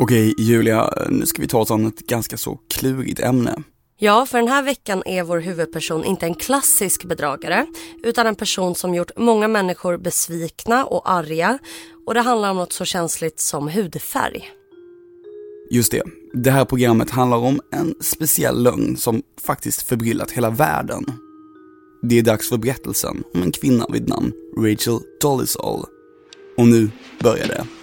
Okej, Julia, nu ska vi ta oss an ett ganska så klurigt ämne. Ja, för den här veckan är vår huvudperson inte en klassisk bedragare utan en person som gjort många människor besvikna och arga och det handlar om något så känsligt som hudfärg. Just det, det här programmet handlar om en speciell lögn som faktiskt förbryllat hela världen. Det är dags för berättelsen om en kvinna vid namn Rachel Dolezal. Och nu börjar det.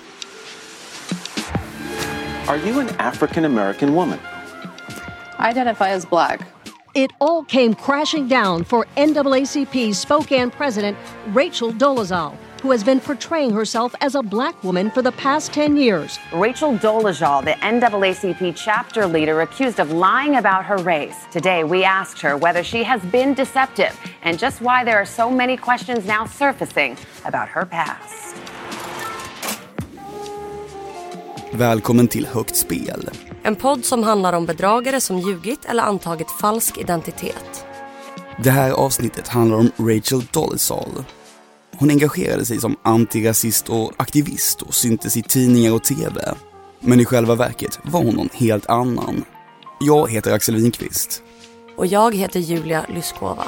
Are you an African American woman? I identify as black. It all came crashing down for NAACP Spokane president Rachel Dolezal, who has been portraying herself as a black woman for the past 10 years. Rachel Dolezal, the NAACP chapter leader, accused of lying about her race. Today, we asked her whether she has been deceptive and just why there are so many questions now surfacing about her past. Välkommen till Högt spel. En podd som handlar om bedragare som ljugit eller antagit falsk identitet. Det här avsnittet handlar om Rachel Dolezal. Hon engagerade sig som antirasist och aktivist och syntes i tidningar och TV. Men i själva verket var hon någon helt annan. Jag heter Axel Winqvist. Och jag heter Julia Lyskova.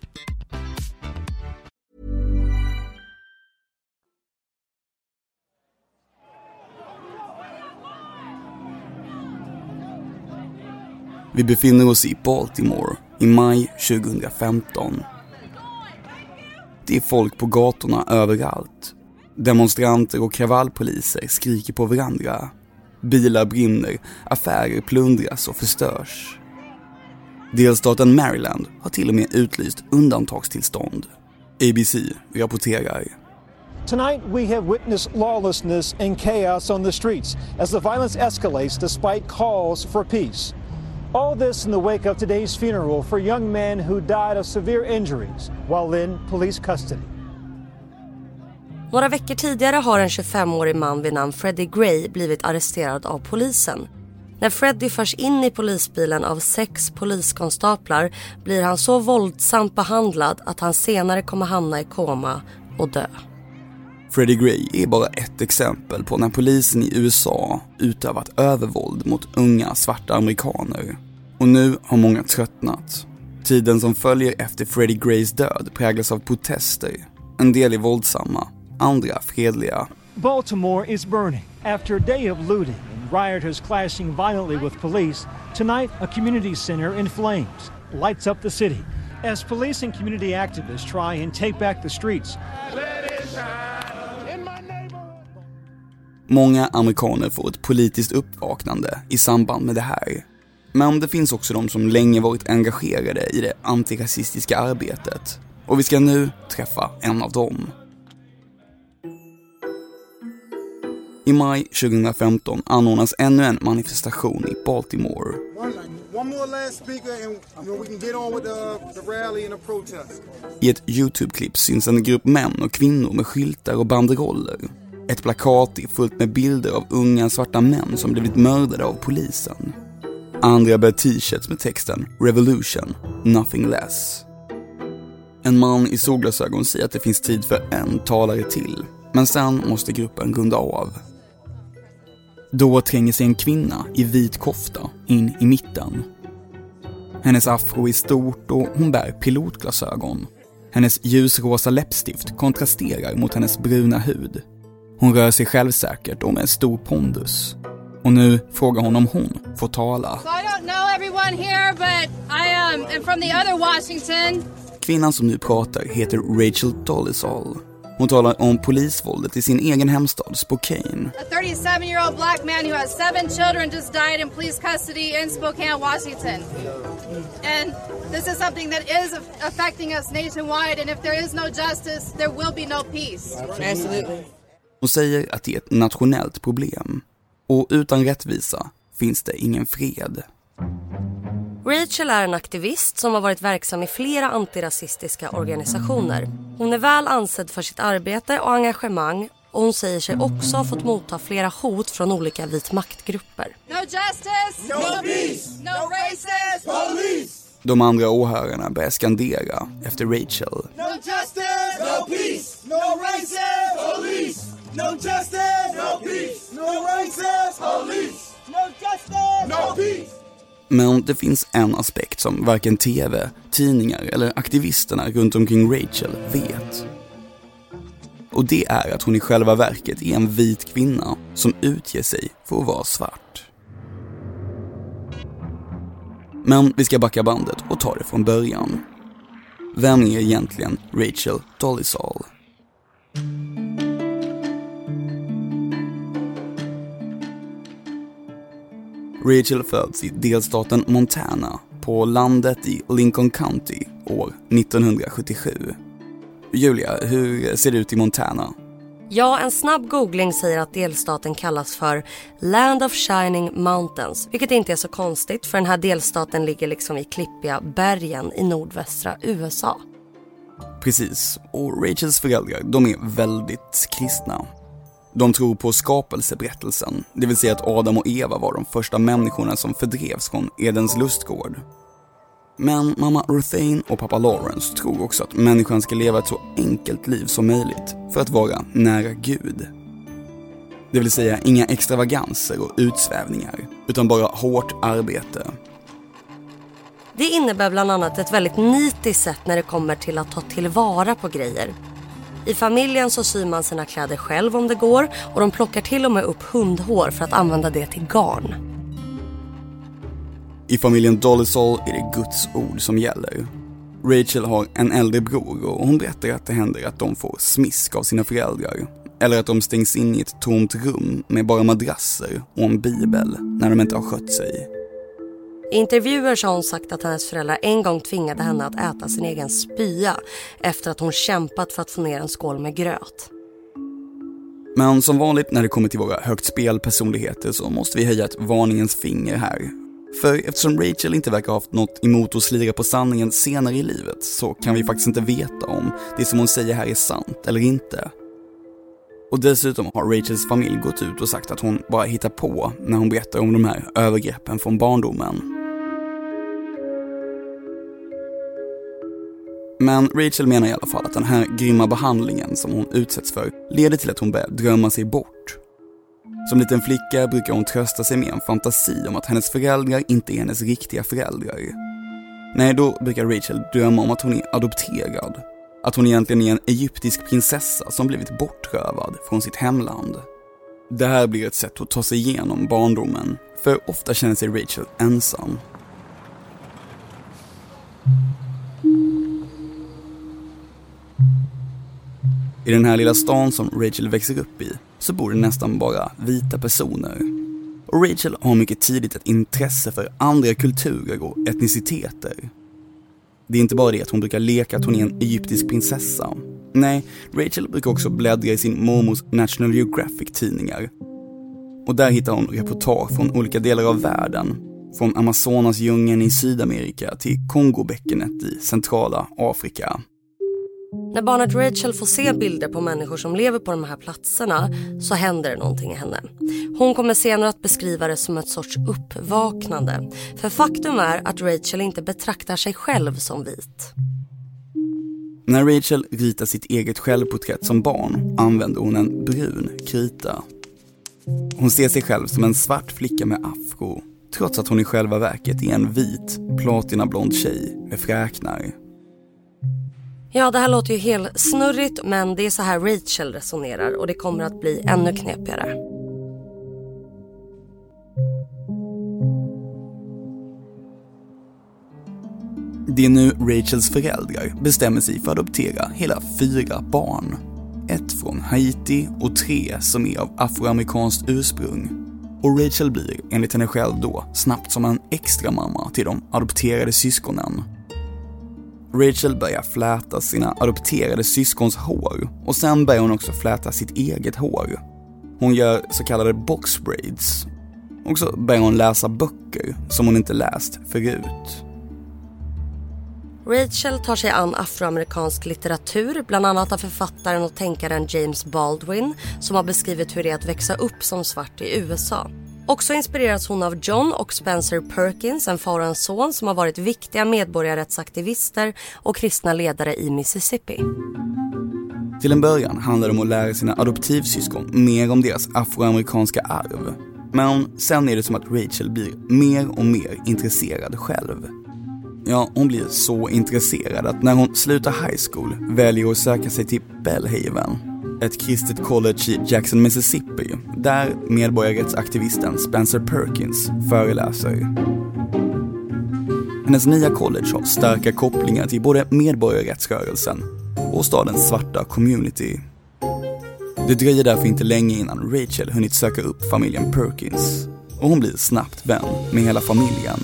Vi befinner oss i Baltimore i maj 2015. Det är folk på gatorna överallt. Demonstranter och kravallpoliser skriker på varandra. Bilar brinner, affärer plundras och förstörs. Delstaten Maryland har till och med utlyst undantagstillstånd. ABC rapporterar. Tonight, we have witnessed lawlessness and chaos on the streets as the violence escalates despite calls for peace. All this in the wake of today's funeral for a young man who died of severe injuries while in police custody. Några veckor tidigare har en 25-årig man vid namn Freddie Gray blivit arresterad av polisen. När Freddie förs in i polisbilen av sex poliskonstaplar blir han så våldsamt behandlad att han senare kommer hamna i koma och dö. Freddie Gray är bara ett exempel på när polisen i USA utövat övervåld mot unga svarta amerikaner. Och nu har många tröttnat. Tiden som följer efter Freddie Grays död präglas av protester. En del är våldsamma, andra fredliga. Baltimore is burning. After a day of looting and rioters clashing violently with police, tonight a community center in flames lights up the city as police and community activists try and take back the streets. Många amerikaner får ett politiskt uppvaknande i samband med det här. Men det finns också de som länge varit engagerade i det antirasistiska arbetet. Och vi ska nu träffa en av dem. I maj 2015 anordnas ännu en manifestation i Baltimore. I ett YouTube-klipp syns en grupp män och kvinnor med skyltar och banderoller. Ett plakat är fullt med bilder av unga svarta män som blivit mördade av polisen. Andra bär t-shirts med texten “Revolution, nothing less”. En man i solglasögon säger att det finns tid för en talare till, men sen måste gruppen runda av. Då tränger sig en kvinna i vit kofta in i mitten. Hennes afro är stort och hon bär pilotglasögon. Hennes ljusrosa läppstift kontrasterar mot hennes bruna hud. Hon rör sig självsäkert och med stor pondus. Och nu frågar hon om hon får tala. So I don't know everyone here, but I um, am from the other Washington. Kvinnan som nu pratar heter Rachel Dolezal. Hon talar om polisvåldet i sin egen hemstad Spokane. A 37 year old black man who has seven children just died in police custody in Spokane, Washington. And this is something that is affecting us nationwide, and if there is no justice, there will be no peace. Absolutely. Hon säger att det är ett nationellt problem. Och utan rättvisa finns det ingen fred. Rachel är en aktivist som har varit verksam i flera antirasistiska organisationer. Hon är väl ansedd för sitt arbete och engagemang och hon säger sig också ha fått motta flera hot från olika vit maktgrupper. No justice! No peace! No racist! Police! De andra åhörarna börjar skandera efter Rachel. No justice! No peace! No racist! No justice! No peace! No racist! Police! No justice! No peace! Men det finns en aspekt som varken TV, tidningar eller aktivisterna runt omkring Rachel vet. Och det är att hon i själva verket är en vit kvinna som utger sig för att vara svart. Men vi ska backa bandet och ta det från början. Vem är egentligen Rachel Dolezal? Rachel föds i delstaten Montana på landet i Lincoln County år 1977. Julia, hur ser det ut i Montana? Ja, en snabb googling säger att delstaten kallas för Land of Shining Mountains. Vilket inte är så konstigt för den här delstaten ligger liksom i klippiga bergen i nordvästra USA. Precis, och Rachels föräldrar, de är väldigt kristna. De tror på skapelseberättelsen, det vill säga att Adam och Eva var de första människorna som fördrevs från Edens lustgård. Men mamma Ruthane och pappa Lawrence tror också att människan ska leva ett så enkelt liv som möjligt för att vara nära Gud. Det vill säga inga extravaganser och utsvävningar, utan bara hårt arbete. Det innebär bland annat ett väldigt nitiskt sätt när det kommer till att ta tillvara på grejer. I familjen så syr man sina kläder själv om det går och de plockar till och med upp hundhår för att använda det till garn. I familjen Dolezal är det Guds ord som gäller. Rachel har en äldre bror och hon berättar att det händer att de får smisk av sina föräldrar. Eller att de stängs in i ett tomt rum med bara madrasser och en bibel när de inte har skött sig. I intervjuer så har hon sagt att hennes föräldrar en gång tvingade henne att äta sin egen spya efter att hon kämpat för att få ner en skål med gröt. Men som vanligt när det kommer till våra högt spelpersonligheter så måste vi höja ett varningens finger här. För eftersom Rachel inte verkar ha haft något emot att slira på sanningen senare i livet så kan vi faktiskt inte veta om det som hon säger här är sant eller inte. Och dessutom har Rachels familj gått ut och sagt att hon bara hittar på när hon berättar om de här övergreppen från barndomen. Men Rachel menar i alla fall att den här grymma behandlingen som hon utsätts för leder till att hon börjar drömma sig bort. Som liten flicka brukar hon trösta sig med en fantasi om att hennes föräldrar inte är hennes riktiga föräldrar. Nej, då brukar Rachel drömma om att hon är adopterad. Att hon egentligen är en egyptisk prinsessa som blivit bortrövad från sitt hemland. Det här blir ett sätt att ta sig igenom barndomen, för ofta känner sig Rachel ensam. I den här lilla stan som Rachel växer upp i så bor det nästan bara vita personer. Och Rachel har mycket tidigt ett intresse för andra kulturer och etniciteter. Det är inte bara det att hon brukar leka att hon är en egyptisk prinsessa. Nej, Rachel brukar också bläddra i sin mormors National Geographic-tidningar. Och där hittar hon reportage från olika delar av världen. Från Amazonasdjungeln i Sydamerika till Kongobäckenet i centrala Afrika. När barnet Rachel får se bilder på människor som lever på de här platserna så händer det någonting i henne. Hon kommer senare att beskriva det som ett sorts uppvaknande. För faktum är att Rachel inte betraktar sig själv som vit. När Rachel ritar sitt eget självporträtt som barn använder hon en brun krita. Hon ser sig själv som en svart flicka med afro trots att hon i själva verket är en vit, platinablond tjej med fräknar. Ja, det här låter ju helt snurrigt men det är så här Rachel resonerar och det kommer att bli ännu knepigare. Det är nu Rachels föräldrar bestämmer sig för att adoptera hela fyra barn. Ett från Haiti och tre som är av afroamerikanskt ursprung. Och Rachel blir, enligt henne själv då, snabbt som en extra mamma till de adopterade syskonen. Rachel börjar fläta sina adopterade syskons hår och sen börjar hon också fläta sitt eget hår. Hon gör så kallade box braids. Och så börjar hon läsa böcker som hon inte läst förut. Rachel tar sig an afroamerikansk litteratur, bland annat av författaren och tänkaren James Baldwin som har beskrivit hur det är att växa upp som svart i USA. Också inspireras hon av John och Spencer Perkins, en far och en son som har varit viktiga medborgarrättsaktivister och kristna ledare i Mississippi. Till en början handlar det om att lära sina adoptivsyskon mer om deras afroamerikanska arv. Men sen är det som att Rachel blir mer och mer intresserad själv. Ja, hon blir så intresserad att när hon slutar high school väljer hon att söka sig till Bellhaven, ett kristet college i Jackson, Mississippi, där medborgarrättsaktivisten Spencer Perkins föreläser. Hennes nya college har starka kopplingar till både medborgarrättsrörelsen och stadens svarta community. Det dröjer därför inte länge innan Rachel hunnit söka upp familjen Perkins och hon blir snabbt vän med hela familjen.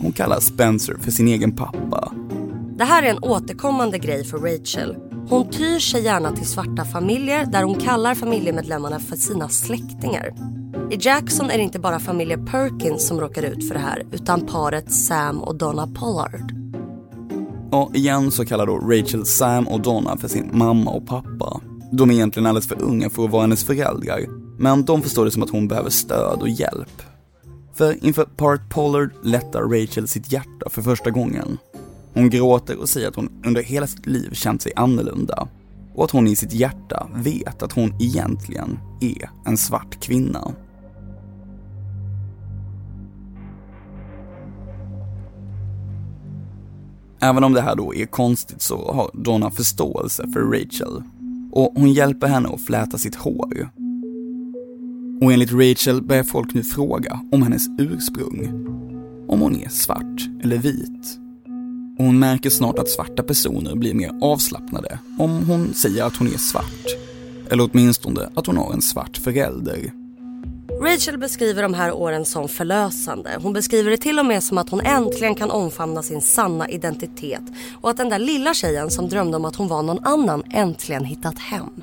Hon kallar Spencer för sin egen pappa. Det här är en återkommande grej för Rachel. Hon tyr sig gärna till svarta familjer där hon kallar familjemedlemmarna för sina släktingar. I Jackson är det inte bara familjen Perkins som råkar ut för det här utan paret Sam och Donna Pollard. Ja, igen så kallar då Rachel Sam och Donna för sin mamma och pappa. De är egentligen alldeles för unga för att vara hennes föräldrar, men de förstår det som att hon behöver stöd och hjälp. För inför paret Pollard lättar Rachel sitt hjärta för första gången. Hon gråter och säger att hon under hela sitt liv känt sig annorlunda och att hon i sitt hjärta vet att hon egentligen är en svart kvinna. Även om det här då är konstigt så har Donna förståelse för Rachel och hon hjälper henne att fläta sitt hår. Och enligt Rachel börjar folk nu fråga om hennes ursprung. Om hon är svart eller vit. Och hon märker snart att svarta personer blir mer avslappnade om hon säger att hon är svart. Eller åtminstone att hon har en svart förälder. Rachel beskriver de här åren som förlösande. Hon beskriver det till och med som att hon äntligen kan omfamna sin sanna identitet och att den där lilla tjejen som drömde om att hon var någon annan äntligen hittat hem.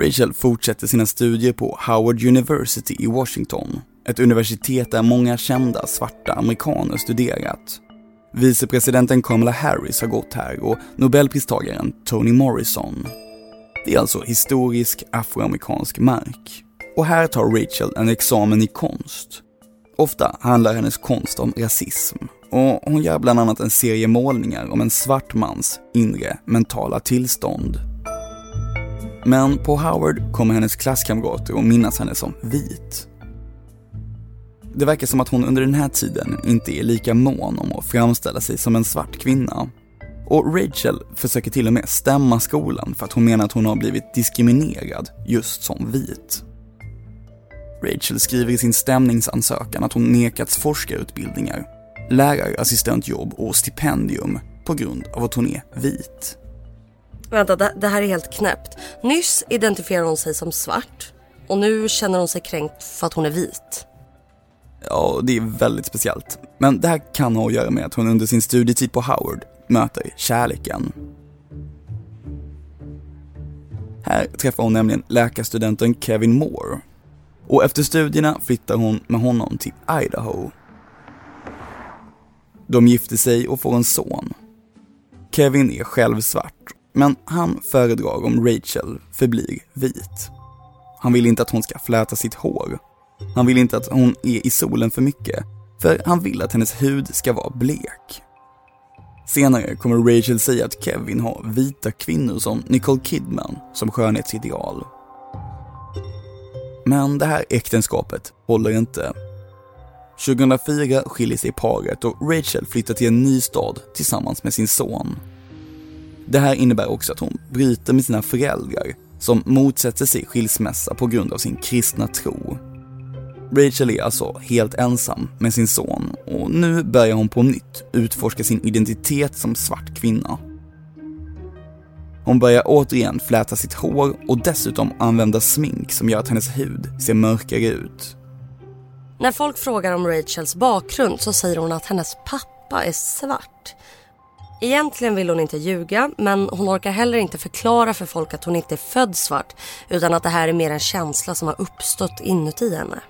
Rachel fortsätter sina studier på Howard University i Washington, ett universitet där många kända svarta amerikaner studerat. Vicepresidenten Kamala Harris har gått här och Nobelpristagaren Toni Morrison. Det är alltså historisk afroamerikansk mark. Och här tar Rachel en examen i konst. Ofta handlar hennes konst om rasism och hon gör bland annat en serie målningar om en svart mans inre mentala tillstånd. Men på Howard kommer hennes klasskamrater att minnas henne som vit. Det verkar som att hon under den här tiden inte är lika mån om att framställa sig som en svart kvinna. Och Rachel försöker till och med stämma skolan för att hon menar att hon har blivit diskriminerad just som vit. Rachel skriver i sin stämningsansökan att hon nekats forskarutbildningar, lärarassistentjobb och stipendium på grund av att hon är vit. Vänta, det, det här är helt knäppt. Nyss identifierar hon sig som svart och nu känner hon sig kränkt för att hon är vit. Ja, det är väldigt speciellt. Men det här kan ha att göra med att hon under sin studietid på Howard möter kärleken. Här träffar hon nämligen läkarstudenten Kevin Moore. Och efter studierna flyttar hon med honom till Idaho. De gifter sig och får en son. Kevin är själv svart, men han föredrar om Rachel förblir vit. Han vill inte att hon ska fläta sitt hår han vill inte att hon är i solen för mycket, för han vill att hennes hud ska vara blek. Senare kommer Rachel säga att Kevin har vita kvinnor som Nicole Kidman som skönhetsideal. Men det här äktenskapet håller inte. 2004 skiljer sig paret och Rachel flyttar till en ny stad tillsammans med sin son. Det här innebär också att hon bryter med sina föräldrar som motsätter sig skilsmässa på grund av sin kristna tro Rachel är alltså helt ensam med sin son och nu börjar hon på nytt utforska sin identitet som svart kvinna. Hon börjar återigen fläta sitt hår och dessutom använda smink som gör att hennes hud ser mörkare ut. När folk frågar om Rachels bakgrund så säger hon att hennes pappa är svart. Egentligen vill hon inte ljuga men hon orkar heller inte förklara för folk att hon inte är född svart utan att det här är mer en känsla som har uppstått inuti henne.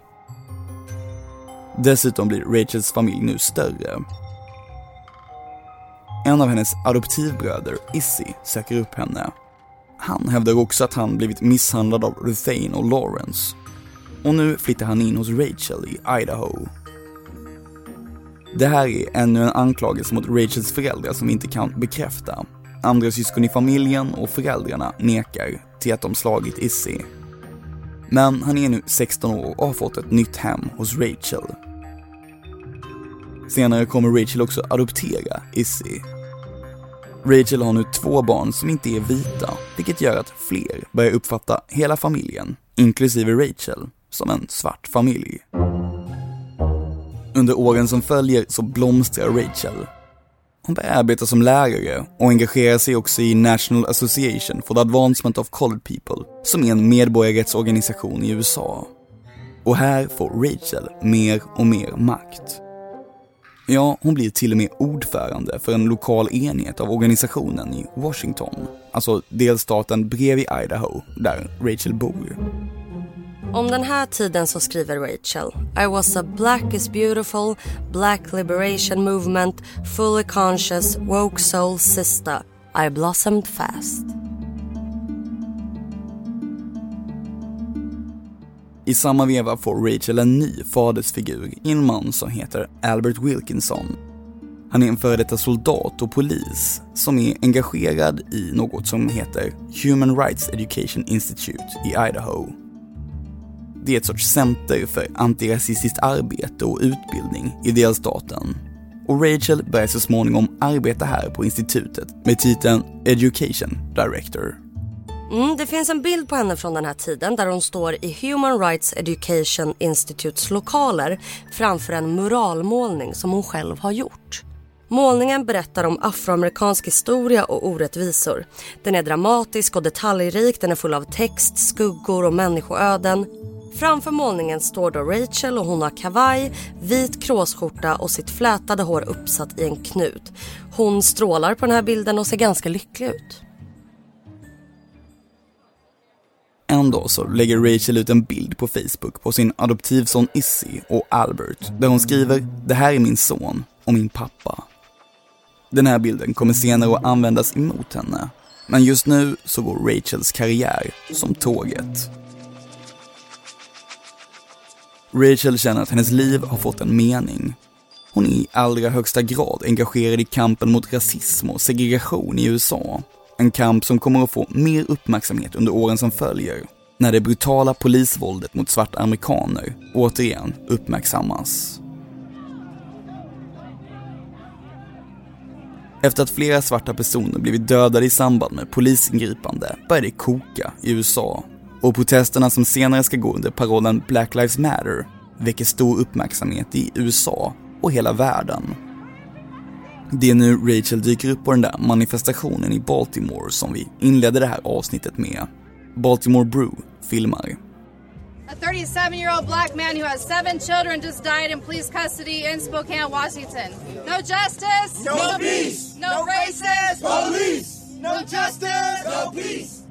Dessutom blir Rachels familj nu större. En av hennes adoptivbröder, Issy, söker upp henne. Han hävdar också att han blivit misshandlad av Ruthane och Lawrence. Och nu flyttar han in hos Rachel i Idaho. Det här är ännu en anklagelse mot Rachels föräldrar som vi inte kan bekräfta. Andra syskon i familjen och föräldrarna nekar till att de slagit Issy. Men han är nu 16 år och har fått ett nytt hem hos Rachel Senare kommer Rachel också adoptera Issy. Rachel har nu två barn som inte är vita, vilket gör att fler börjar uppfatta hela familjen, inklusive Rachel, som en svart familj. Under åren som följer så blomstrar Rachel. Hon börjar arbeta som lärare och engagerar sig också i National Association for the Advancement of Colored People, som är en medborgarrättsorganisation i USA. Och här får Rachel mer och mer makt. Ja, hon blir till och med ordförande för en lokal enhet av organisationen i Washington. Alltså delstaten bredvid Idaho, där Rachel bor. Om den här tiden så skriver Rachel I was a black is beautiful, black liberation movement, fully conscious, woke soul sister. I blossomed fast. I samma veva får Rachel en ny fadersfigur i en man som heter Albert Wilkinson. Han är en före detta soldat och polis som är engagerad i något som heter Human Rights Education Institute i Idaho. Det är ett sorts center för antirasistiskt arbete och utbildning i delstaten. Och Rachel börjar så småningom arbeta här på institutet med titeln Education Director. Mm, det finns en bild på henne från den här tiden där hon står i Human Rights Education Institutes lokaler framför en muralmålning som hon själv har gjort. Målningen berättar om afroamerikansk historia och orättvisor. Den är dramatisk och detaljrik, den är full av text, skuggor och människoöden. Framför målningen står då Rachel och hon har kavaj, vit kråsskjorta och sitt flätade hår uppsatt i en knut. Hon strålar på den här bilden och ser ganska lycklig ut. En dag så lägger Rachel ut en bild på Facebook på sin adoptivson Issy och Albert där hon skriver “Det här är min son och min pappa”. Den här bilden kommer senare att användas emot henne. Men just nu så går Rachels karriär som tåget. Rachel känner att hennes liv har fått en mening. Hon är i allra högsta grad engagerad i kampen mot rasism och segregation i USA. En kamp som kommer att få mer uppmärksamhet under åren som följer, när det brutala polisvåldet mot svarta amerikaner återigen uppmärksammas. Efter att flera svarta personer blivit dödade i samband med polisingripande börjar det koka i USA. Och protesterna som senare ska gå under parollen Black Lives Matter väcker stor uppmärksamhet i USA och hela världen. Det är nu Rachel dyker upp på den där manifestationen i Baltimore som vi inledde det här avsnittet med. Baltimore Brew filmar. A 37 year old black man who has seven children just died in police custody in Spokane, Washington. No justice. No, peace. No, races. Police. No justice. No peace.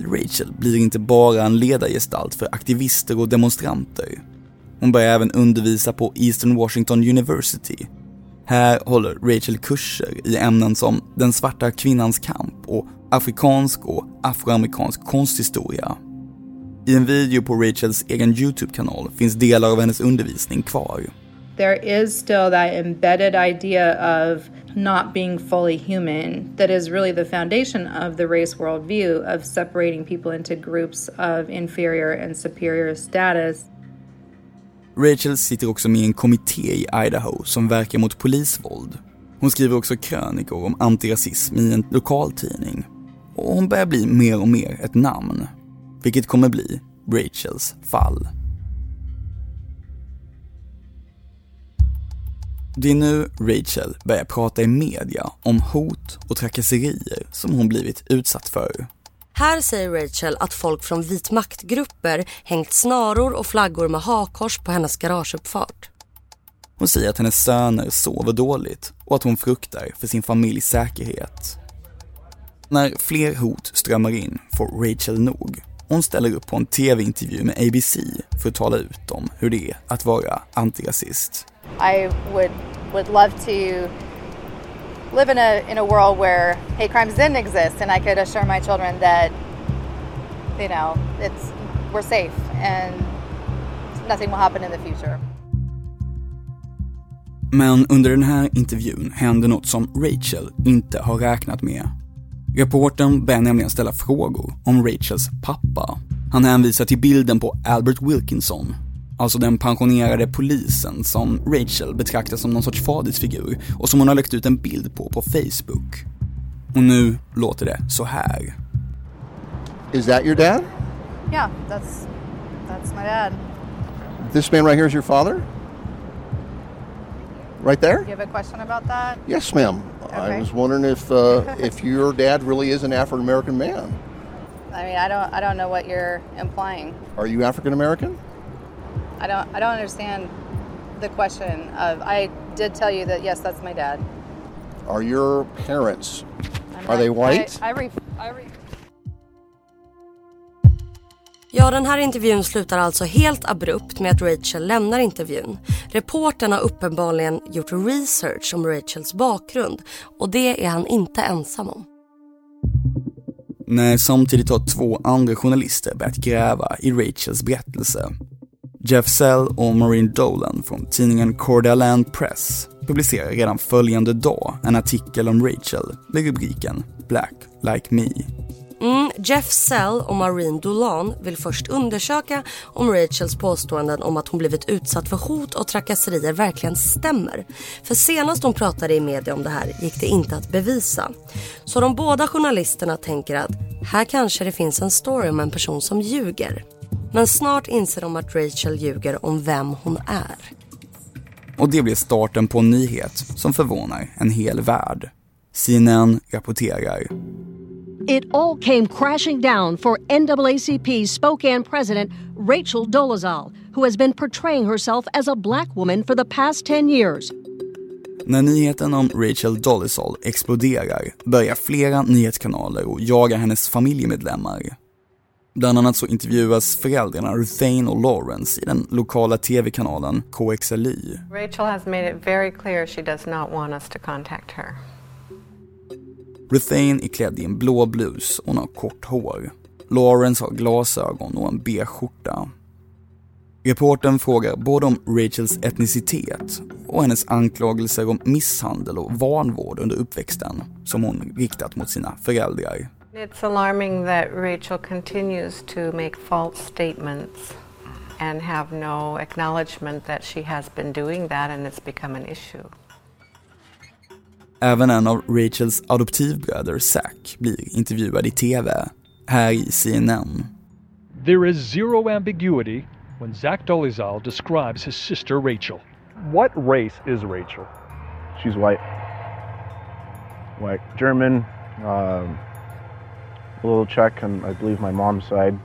Rachel blir inte bara en ledargestalt för aktivister och demonstranter. Hon börjar även undervisa på Eastern Washington University. Här håller Rachel kurser i ämnen som den svarta kvinnans kamp och afrikansk och afroamerikansk konsthistoria. I en video på Rachels egen YouTube-kanal finns delar av hennes undervisning kvar. There is still that embedded idea of not being fully human that is really the foundation of the race worldview of separating people into groups of inferior and superior status. Rachel sitter också med i en kommitté i Idaho som verkar mot polisvåld. Hon skriver också krönikor om antirasism i en lokaltidning. Och hon börjar bli mer och mer ett namn. Vilket kommer bli Rachels fall. Det är nu Rachel börjar prata i media om hot och trakasserier som hon blivit utsatt för. Här säger Rachel att folk från vit maktgrupper hängt snaror och flaggor med hakkors på hennes garageuppfart. Hon säger att hennes söner sover dåligt och att hon fruktar för sin familjs säkerhet. När fler hot strömmar in får Rachel nog. Hon ställer upp på en tv-intervju med ABC för att tala ut om hur det är att vara antirasist. I would would love to live in a in a world where hate crimes didn't exist and I could assure my children that you know it's we're safe and nothing will happen in the future. Men under den här intervjun händer något som Rachel inte har räknat med. Reportern börjar nämligen ställa frågor om Rachels pappa. Han hänvisar till bilden på Albert Wilkinson, alltså den pensionerade polisen som Rachel betraktar som någon sorts fadersfigur och som hon har lagt ut en bild på på Facebook. Och nu låter det så här. Is that your dad? Yeah, that's that's my dad. This man right here is your father? Right there? You have a question about that? Yes, ma'am. Okay. I was wondering if uh, if your dad really is an African American man. I mean, I don't I don't know what you're implying. Are you African American? I don't I don't understand the question of I did tell you that yes, that's my dad. Are your parents I'm are they white? I, I, Ja, den här intervjun slutar alltså helt abrupt med att Rachel lämnar intervjun. Reportern har uppenbarligen gjort research om Rachels bakgrund och det är han inte ensam om. När samtidigt har två andra journalister börjat gräva i Rachels berättelse. Jeff Sell och Maureen Dolan från tidningen Cordaland Press publicerar redan följande dag en artikel om Rachel med rubriken Black Like Me. Mm, Jeff Sell och Maureen Dolan vill först undersöka om Rachels påståenden om att hon blivit utsatt för hot och trakasserier verkligen stämmer. För senast hon pratade i media om det här gick det inte att bevisa. Så de båda journalisterna tänker att här kanske det finns en story om en person som ljuger. Men snart inser de att Rachel ljuger om vem hon är. Och det blir starten på en nyhet som förvånar en hel värld. CNN rapporterar It all came crashing down for NAACP Spokane president Rachel Dolezal, who has been portraying herself as a black woman for the past 10 years. När nyheten om Rachel Dolezal exploderar börjar flera nyhetskanaler och jaga hennes familjemedlemmar. Bland annat så intervjuas föräldrarna Ruthane och Lawrence i den lokala tv-kanalen KXLY. Rachel has made it very clear she does not want us to contact her. Ruthane är klädd i en blå blus och hon har kort hår. Lawrence har glasögon och en beige skjorta. Reporten frågar både om Rachels etnicitet och hennes anklagelser om misshandel och vanvård under uppväxten som hon riktat mot sina föräldrar. It's alarming that Rachel continues to make false statements and have no acknowledgement that she has been doing that and it's become an issue. Även en av Rachels adoptivbröder, Zack, blir intervjuad i TV, här i CNN. There is zero ambiguity when Zach Dolezal describes his sister Rachel. What race is Rachel? She's white. White. German, um, a little Czech on, I believe, my mom's side.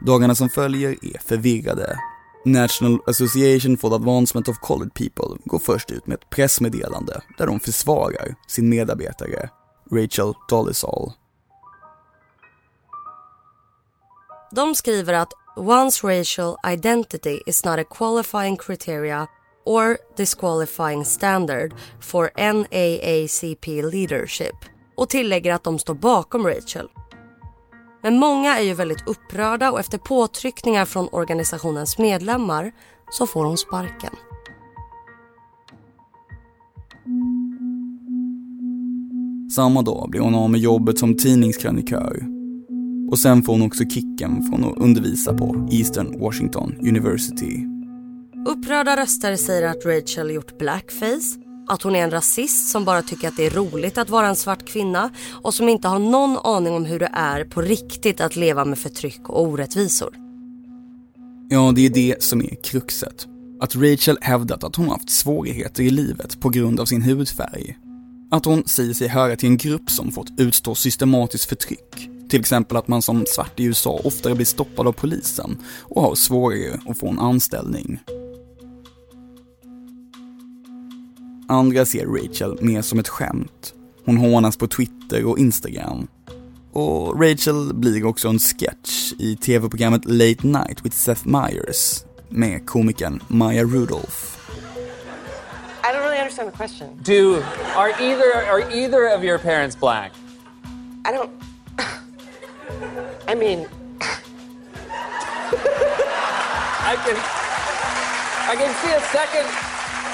Dagarna som följer är förvirrade. National Association for the Advancement of Colored People går först ut med ett pressmeddelande där de försvarar sin medarbetare, Rachel Dolezal. De skriver att one's racial identity is not a qualifying criteria or disqualifying standard for NAACP leadership och tillägger att de står bakom Rachel. Men många är ju väldigt upprörda och efter påtryckningar från organisationens medlemmar så får hon sparken. Samma dag blir hon av med jobbet som tidningskrönikör. Och sen får hon också kicken från att undervisa på Eastern Washington University. Upprörda röster säger att Rachel gjort blackface, att hon är en rasist som bara tycker att det är roligt att vara en svart kvinna och som inte har någon aning om hur det är på riktigt att leva med förtryck och orättvisor. Ja, det är det som är kruxet. Att Rachel hävdat att hon haft svårigheter i livet på grund av sin hudfärg. Att hon säger sig höra till en grupp som fått utstå systematiskt förtryck. Till exempel att man som svart i USA oftare blir stoppad av polisen och har svårare att få en anställning. Andra ser Rachel mer som ett skämt. Hon hånas på Twitter och Instagram. Och Rachel blir också en sketch i tv-programmet Late Night with Seth Meyers med komikern Maya Rudolph. I don't really understand the question. Do are either are either of your parents black? I don't. I mean, I can I can see a second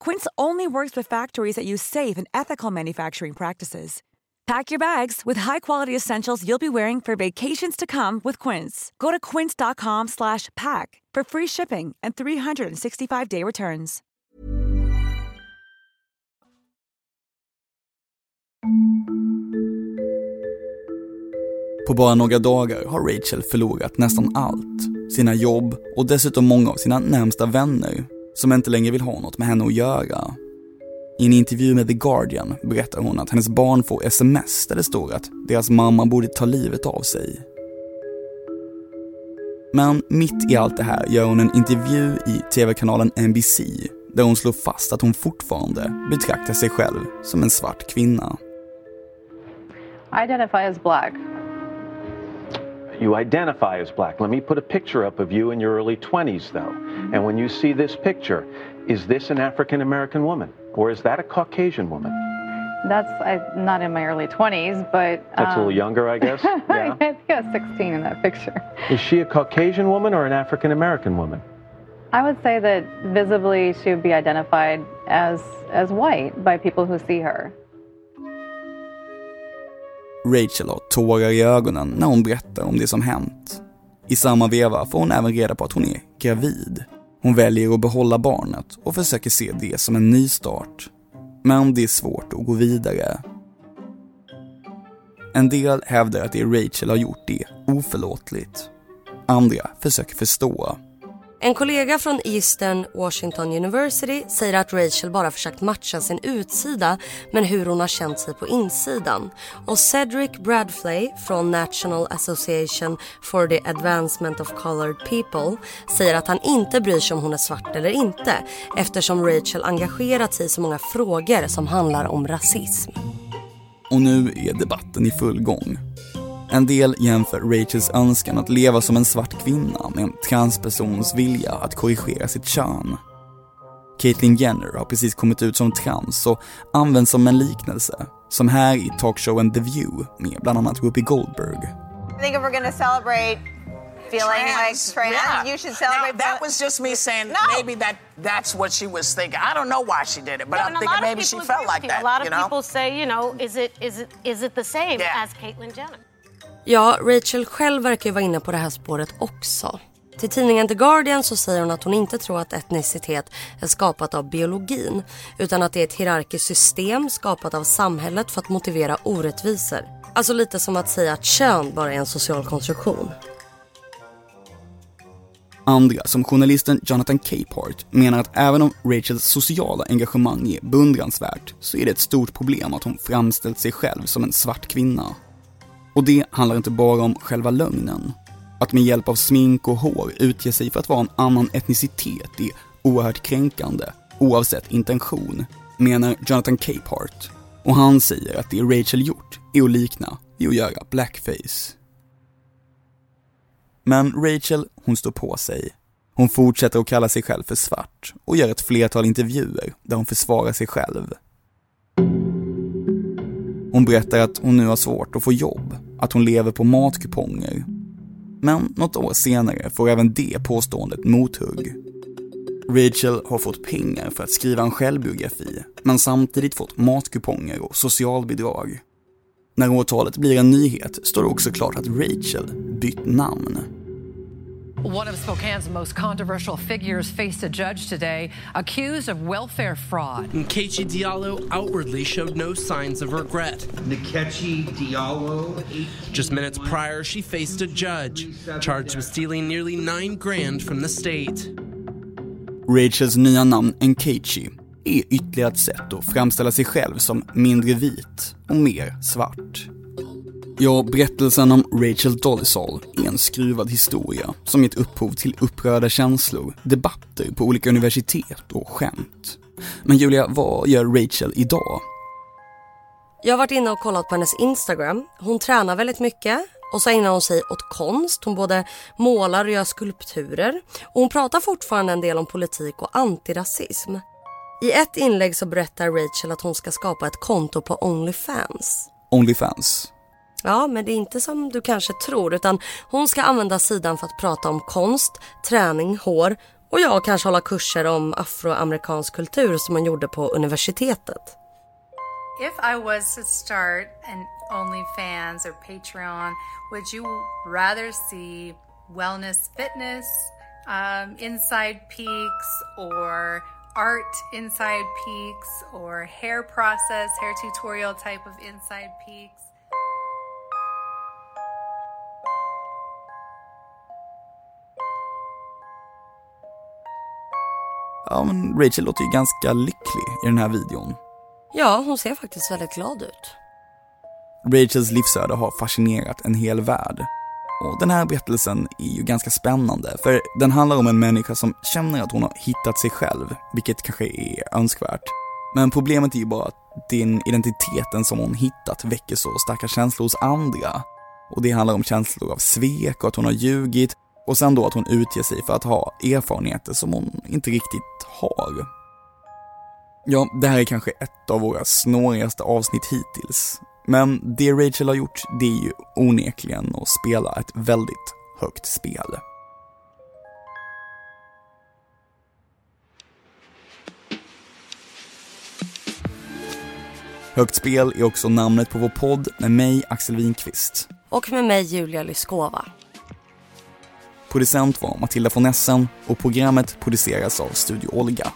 Quince only works with factories that use safe and ethical manufacturing practices. Pack your bags with high-quality essentials you'll be wearing for vacations to come with Quince. Go to quince.com/pack for free shipping and 365-day returns. På bara några dagar har Rachel förlorat nästan allt. Sina jobb och dessutom många av sina närmsta vänner som inte längre vill ha något med henne att göra. I en intervju med The Guardian berättar hon att hennes barn får sms där det står att deras mamma borde ta livet av sig. Men mitt i allt det här gör hon en intervju i tv-kanalen NBC där hon slår fast att hon fortfarande betraktar sig själv som en svart kvinna. I identify as black. You identify as black. Let me put a picture up of you in your early 20s, though. And when you see this picture, is this an African American woman? Or is that a Caucasian woman? That's I, not in my early 20s, but That's a little um, younger, I guess. Yeah. I think I was 16 in that picture. Is she a Caucasian woman or an African American woman? I would say that visibly she would be identified as as white by people who see her. Rachel har tårar i ögonen när hon berättar om det som hänt. I samma veva får hon även reda på att hon är gravid. Hon väljer att behålla barnet och försöker se det som en ny start. Men det är svårt att gå vidare. En del hävdar att det Rachel har gjort är oförlåtligt. Andra försöker förstå. En kollega från Eastern Washington University säger att Rachel bara försökt matcha sin utsida men hur hon har känt sig på insidan. Och Cedric Bradfley från National Association for the Advancement of Colored People säger att han inte bryr sig om hon är svart eller inte eftersom Rachel engagerat sig i så många frågor som handlar om rasism. Och nu är debatten i full gång. En del jämför Rachels önskan att leva som en svart kvinna med en transpersons vilja att korrigera sitt kön. Caitlyn Jenner har precis kommit ut som trans och används som en liknelse, som här i talkshowen The View med bland annat Whoopi Goldberg. I think if we're to celebrate feeling like trans, yeah. you should celebrate. Now, that was just me saying No. maybe that that's what she was thinking. I don't know why she did it, but No, I'm thinking maybe she felt like you. that. A lot of you know? people say, you know, is it is it is it the same Yeah. as Caitlyn Jenner? Ja, Rachel själv verkar ju vara inne på det här spåret också. Till tidningen The Guardian så säger hon att hon inte tror att etnicitet är skapat av biologin utan att det är ett hierarkiskt system skapat av samhället för att motivera orättvisor. Alltså lite som att säga att kön bara är en social konstruktion. Andra, som journalisten Jonathan Capehart, menar att även om Rachels sociala engagemang är beundransvärt så är det ett stort problem att hon framställt sig själv som en svart kvinna. Och det handlar inte bara om själva lögnen. Att med hjälp av smink och hår utge sig för att vara en annan etnicitet är oerhört kränkande, oavsett intention, menar Jonathan Capehart. Och han säger att det Rachel gjort är att likna vid att göra blackface. Men Rachel, hon står på sig. Hon fortsätter att kalla sig själv för svart och gör ett flertal intervjuer där hon försvarar sig själv. Hon berättar att hon nu har svårt att få jobb, att hon lever på matkuponger. Men något år senare får även det påståendet mothugg. Rachel har fått pengar för att skriva en självbiografi, men samtidigt fått matkuponger och socialbidrag. När åtalet blir en nyhet står det också klart att Rachel bytt namn. One of Spokane's most controversial figures faced a judge today accused of welfare fraud. Nkechi Diallo outwardly showed no signs of regret. Nkechi Diallo. Just minutes prior, she faced a judge charged with stealing nearly nine grand from the state. Rachels nya namn Nkechi är ytterligare ett sätt att framställa sig själv som mindre vit och mer svart. Ja, berättelsen om Rachel Dolezal är en skruvad historia som gett upphov till upprörda känslor, debatter på olika universitet och skämt. Men Julia, vad gör Rachel idag? Jag har varit inne och kollat på hennes Instagram. Hon tränar väldigt mycket och så ägnar hon sig åt konst. Hon både målar och gör skulpturer. Och hon pratar fortfarande en del om politik och antirasism. I ett inlägg så berättar Rachel att hon ska skapa ett konto på Onlyfans. Onlyfans. Ja, men det är inte som du kanske tror utan hon ska använda sidan för att prata om konst, träning, hår och jag kanske hålla kurser om afroamerikansk kultur som hon gjorde på universitetet. If I was to start an OnlyFans or Patreon, would you rather see wellness fitness um, inside peaks or art inside peaks or hair process, hair tutorial type of inside peaks? Ja, men Rachel låter ju ganska lycklig i den här videon. Ja, hon ser faktiskt väldigt glad ut. Rachels livsöde har fascinerat en hel värld. Och den här berättelsen är ju ganska spännande, för den handlar om en människa som känner att hon har hittat sig själv, vilket kanske är önskvärt. Men problemet är ju bara att den identiteten som hon hittat väcker så starka känslor hos andra. Och det handlar om känslor av svek och att hon har ljugit och sen då att hon utger sig för att ha erfarenheter som hon inte riktigt har. Ja, det här är kanske ett av våra snårigaste avsnitt hittills. Men det Rachel har gjort, det är ju onekligen att spela ett väldigt högt spel. Högt spel är också namnet på vår podd med mig, Axel Winqvist. Och med mig Julia Lyskova. Producent var Matilda von Essen och programmet produceras av Studio Olga.